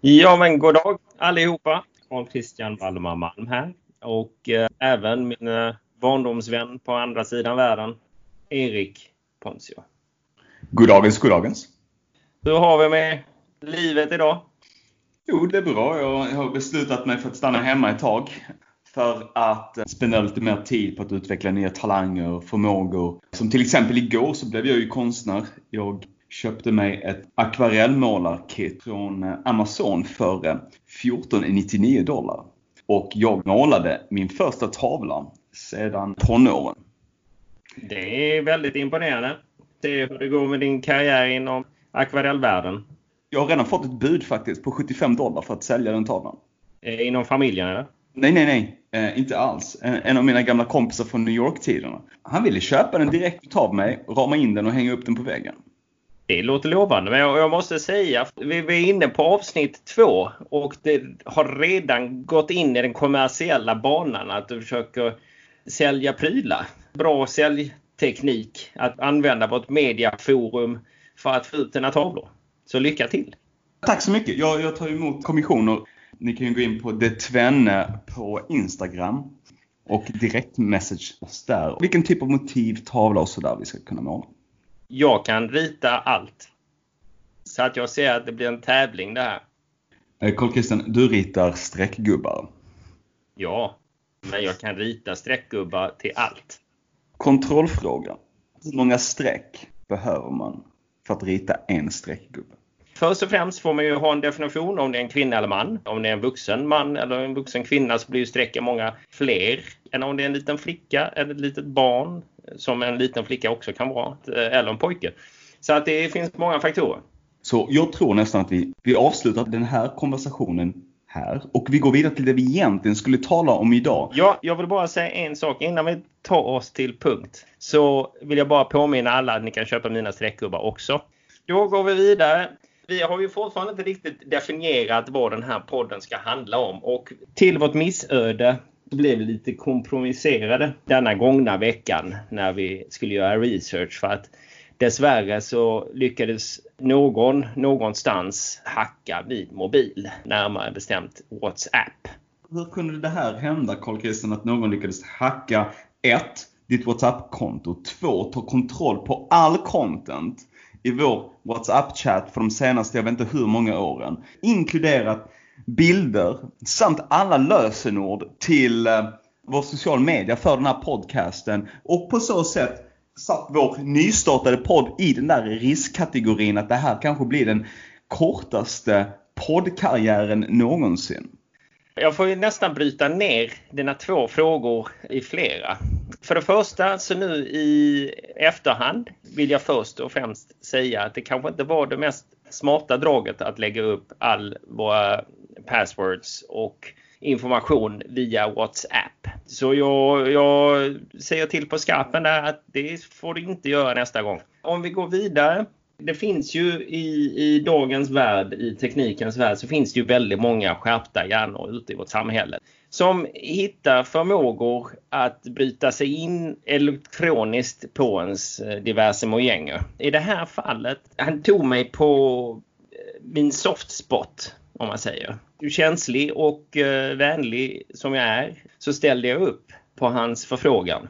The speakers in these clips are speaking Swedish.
Ja, men god dag allihopa. Carl Christian Valdemar Malm här. Och eh, även min eh, barndomsvän på andra sidan världen, Erik Ponzio. Goddagens, goddagens. Hur har vi med livet idag? Jo, det är bra. Jag har beslutat mig för att stanna hemma ett tag. För att spendera lite mer tid på att utveckla nya talanger och förmågor. Som till exempel igår så blev jag ju konstnär. Jag köpte mig ett akvarellmålarkit från Amazon för 14,99 dollar. Och jag målade min första tavla sedan tonåren. Det är väldigt imponerande. Se hur det går med din karriär inom akvarellvärlden. Jag har redan fått ett bud faktiskt på 75 dollar för att sälja den tavlan. Eh, Inom familjen eller? Nej, nej, nej. Eh, inte alls. En, en av mina gamla kompisar från New York-tiderna. Han ville köpa den direkt av mig, rama in den och hänga upp den på väggen. Det låter lovande, men jag, jag måste säga, vi, vi är inne på avsnitt två och det har redan gått in i den kommersiella banan att du försöker sälja prylar. Bra säljteknik att använda vårt mediaforum för att få ut dina tavlor. Så lycka till! Tack så mycket. Jag, jag tar emot kommissioner. Ni kan ju gå in på Detvenne på Instagram och direktmessage oss där. Vilken typ av motiv, tavla och sådär vi ska kunna måla. Jag kan rita allt. Så att jag ser att det blir en tävling det här. Eh, Carl Christian, du ritar streckgubbar. Ja, men jag kan rita streckgubbar till allt. Kontrollfråga. Hur många streck behöver man för att rita en streckgubbe? Först och främst får man ju ha en definition om det är en kvinna eller man. Om det är en vuxen man eller en vuxen kvinna så blir ju strecken många fler än om det är en liten flicka eller ett litet barn som en liten flicka också kan vara eller en pojke. Så att det finns många faktorer. Så jag tror nästan att vi, vi avslutar den här konversationen här och vi går vidare till det vi egentligen skulle tala om idag. Ja, jag vill bara säga en sak innan vi tar oss till punkt. Så vill jag bara påminna alla att ni kan köpa mina streckgubbar också. Då går vi vidare. Vi har ju fortfarande inte riktigt definierat vad den här podden ska handla om och till vårt missöde blev vi lite kompromisserade denna gångna veckan när vi skulle göra research för att dessvärre så lyckades någon någonstans hacka min mobil, närmare bestämt WhatsApp. Hur kunde det här hända Carl Christian att någon lyckades hacka 1. Ditt WhatsApp-konto, 2. Ta kontroll på all content i vår WhatsApp-chatt för de senaste, jag vet inte hur många åren. Inkluderat bilder samt alla lösenord till eh, vår social media för den här podcasten. Och på så sätt satt vår nystartade podd i den där riskkategorin att det här kanske blir den kortaste poddkarriären någonsin. Jag får ju nästan bryta ner dina två frågor i flera. För det första så nu i efterhand vill jag först och främst säga att det kanske inte var det mest smarta draget att lägga upp all våra passwords och information via WhatsApp. Så jag, jag säger till på skarpen där att det får du inte göra nästa gång. Om vi går vidare. Det finns ju i, i dagens värld, i teknikens värld, så finns det ju väldigt många skärpta hjärnor ute i vårt samhälle som hittar förmågor att bryta sig in elektroniskt på ens eh, diverse mojänger. I det här fallet, han tog mig på eh, min soft spot om man säger. Känslig och eh, vänlig som jag är så ställde jag upp på hans förfrågan.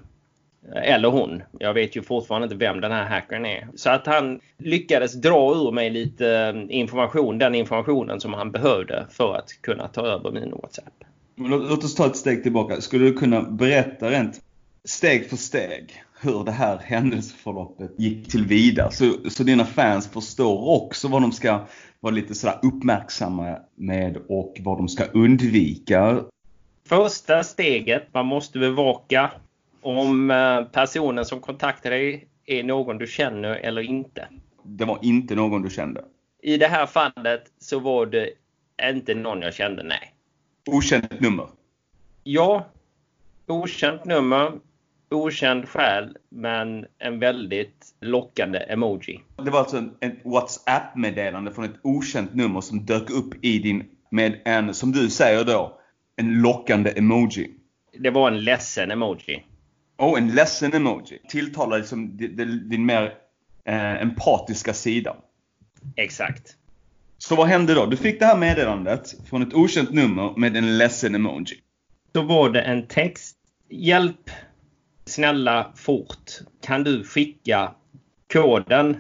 Eller hon. Jag vet ju fortfarande inte vem den här hackern är. Så att han lyckades dra ur mig lite information, den informationen som han behövde för att kunna ta över min WhatsApp. Låt oss ta ett steg tillbaka. Skulle du kunna berätta rent steg för steg hur det här händelseförloppet gick till vidare så, så dina fans förstår också vad de ska vara lite sådär uppmärksamma med och vad de ska undvika. Första steget, man måste bevaka om eh, personen som kontaktar dig är någon du känner eller inte. Det var inte någon du kände? I det här fallet så var det inte någon jag kände, nej. Okänt nummer? Ja, okänt nummer, okänd själ, men en väldigt lockande emoji. Det var alltså ett WhatsApp-meddelande från ett okänt nummer som dök upp i din, med en, som du säger då, en lockande emoji. Det var en ledsen emoji. Oh, en ledsen emoji. Tilltalar liksom din, din mer eh, empatiska sida. Exakt. Så vad hände då? Du fick det här meddelandet från ett okänt nummer med en ledsen emoji. Då var det en text. Hjälp! Snälla fort! Kan du skicka koden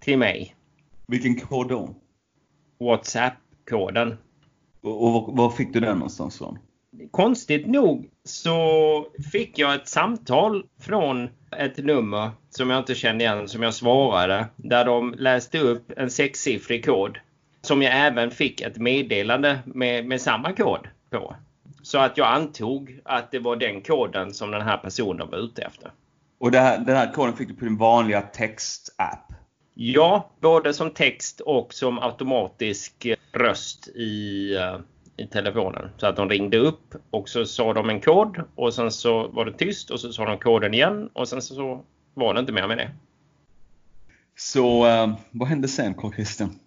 till mig? Vilken kod då? WhatsApp-koden. Och, och var fick du den någonstans från? Konstigt nog så fick jag ett samtal från ett nummer som jag inte kände igen som jag svarade. Där de läste upp en sexsiffrig kod. Som jag även fick ett meddelande med, med samma kod på. Så att jag antog att det var den koden som den här personen var ute efter. Och här, den här koden fick du på din vanliga textapp? Ja, både som text och som automatisk röst i, uh, i telefonen. Så att de ringde upp och så sa de en kod och sen så var det tyst och så sa de koden igen och sen så var det inte mer med det. Så uh, vad hände sen Carl Christian?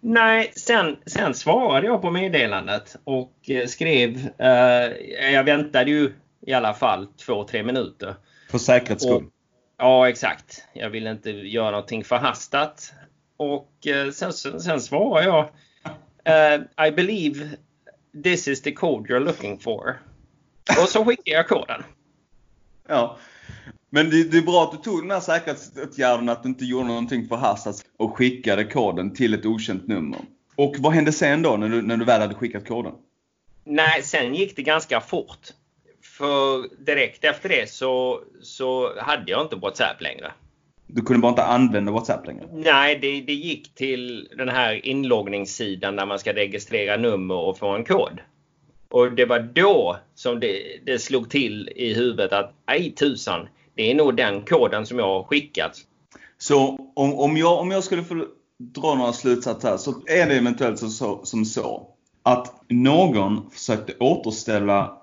Nej, sen, sen svarade jag på meddelandet och eh, skrev. Uh, jag väntade ju i alla fall två, tre minuter. För säkerhets skull? Och, ja, exakt. Jag ville inte göra någonting förhastat. Och uh, sen, sen, sen svarade jag. Uh, I believe this is the code you're looking for. Och så skickade jag koden. Ja. Men det, det, är bra att du tog den här säkerhetsåtgärden att du inte gjorde någonting förhastat och skickade koden till ett okänt nummer. Och vad hände sen då när du, när du väl hade skickat koden? Nej, sen gick det ganska fort. För direkt efter det så, så hade jag inte WhatsApp längre. Du kunde bara inte använda WhatsApp längre? Nej, det, det gick till den här inloggningssidan där man ska registrera nummer och få en kod. Och det var då som det, det slog till i huvudet att aj tusan, det är nog den koden som jag har skickat. Så om, om, jag, om jag skulle få dra några slutsatser här så är det eventuellt så, som så att någon försökte återställa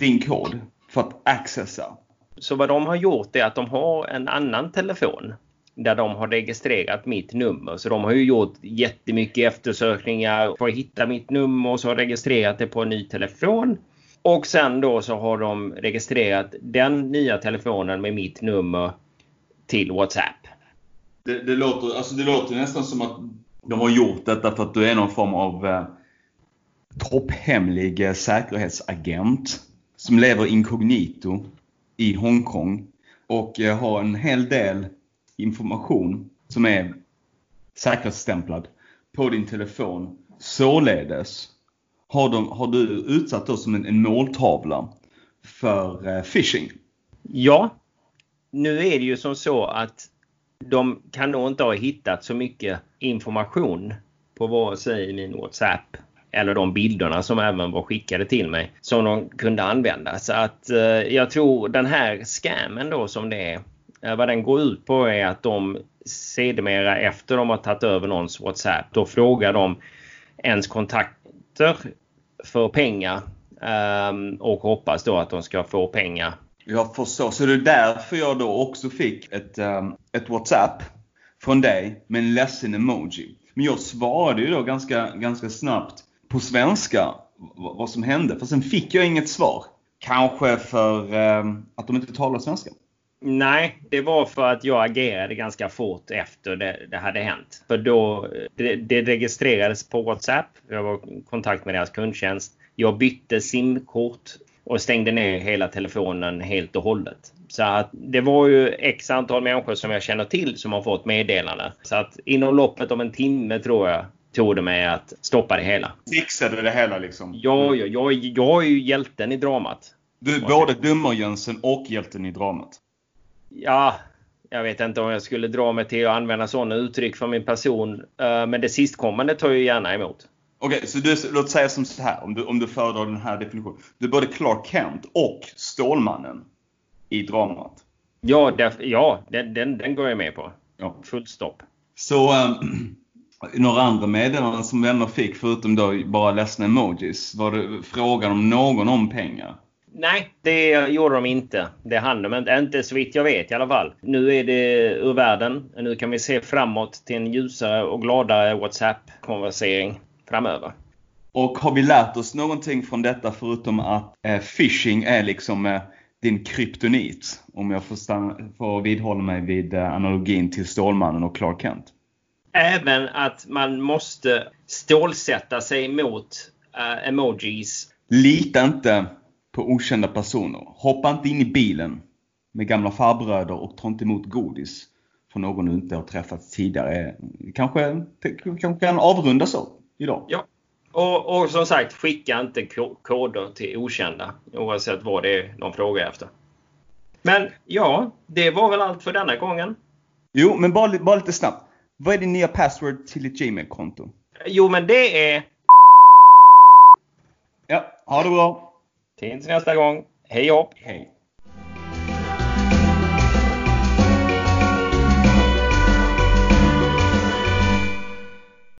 din kod för att accessa. Så vad de har gjort är att de har en annan telefon där de har registrerat mitt nummer. Så de har ju gjort jättemycket eftersökningar för att hitta mitt nummer och så har registrerat det på en ny telefon. Och sen då så har de registrerat den nya telefonen med mitt nummer till WhatsApp. Det, det, låter, alltså det låter nästan som att de har gjort detta för att du är någon form av eh, topphemlig eh, säkerhetsagent som lever inkognito i Hongkong och eh, har en hel del information som är säkerhetsstämplad på din telefon. Således har, de, har du utsatt oss som en, en måltavla för eh, phishing. Ja. Nu är det ju som så att de kan nog inte ha hittat så mycket information på vare sig min WhatsApp eller de bilderna som även var skickade till mig som de kunde använda. Så att eh, jag tror den här scammen då som det är, eh, vad den går ut på är att de sedermera efter de har tagit över någons WhatsApp, då frågar de ens kontakter för pengar um, och hoppas då att de ska få pengar. Jag förstår. Så det är därför jag då också fick ett, um, ett WhatsApp från dig med en ledsen emoji. Men jag svarade ju då ganska, ganska snabbt på svenska vad som hände. För sen fick jag inget svar. Kanske för um, att de inte talar svenska. Nej, det var för att jag agerade ganska fort efter det, det hade hänt. För då, det, det, registrerades på WhatsApp. Jag var i kontakt med deras kundtjänst. Jag bytte simkort och stängde ner hela telefonen helt och hållet. Så att det var ju x antal människor som jag känner till som har fått meddelande. Så att inom loppet av en timme tror jag tog det mig att stoppa det hela. Fixade det hela liksom? Ja, jag, jag, jag är ju hjälten i dramat. Du är både dummerjönsen och hjälten i dramat? Ja, jag vet inte om jag skulle dra mig till att använda sådana uttryck för min person. Eh, men det sistkommande tar jag gärna emot. Okej, okay, så du, låt säga som så här, om du, om du föredrar den här definitionen. Du är både Clark Kent och Stålmannen i dramat. Ja, därför, ja den, den, den, går jag med på. Ja. Fullt stopp. Så, um, några andra meddelanden som vänner fick, förutom då bara ledsna emojis, var det frågan om någon om pengar? Nej, det gjorde de inte. Det hann de inte. Inte så vitt jag vet i alla fall. Nu är det ur världen. Nu kan vi se framåt till en ljusare och gladare WhatsApp-konversering framöver. Och har vi lärt oss någonting från detta förutom att eh, phishing är liksom eh, din kryptonit. Om jag får, stanna, får vidhålla mig vid eh, analogin till Stålmannen och Clark Kent. Även att man måste stålsätta sig mot uh, emojis. Lita inte på okända personer. Hoppa inte in i bilen med gamla farbröder och ta inte emot godis från någon du inte har träffat tidigare. Kanske, kanske kan avrunda så idag. Ja. Och, och som sagt, skicka inte koder till okända oavsett vad det är de frågar efter. Men ja, det var väl allt för denna gången. Jo, men bara, bara lite snabbt. Vad är din nya password till ditt Gmail-konto? Jo, men det är... Ja, ha det bra. Tills nästa gång. Hej hopp! Hej.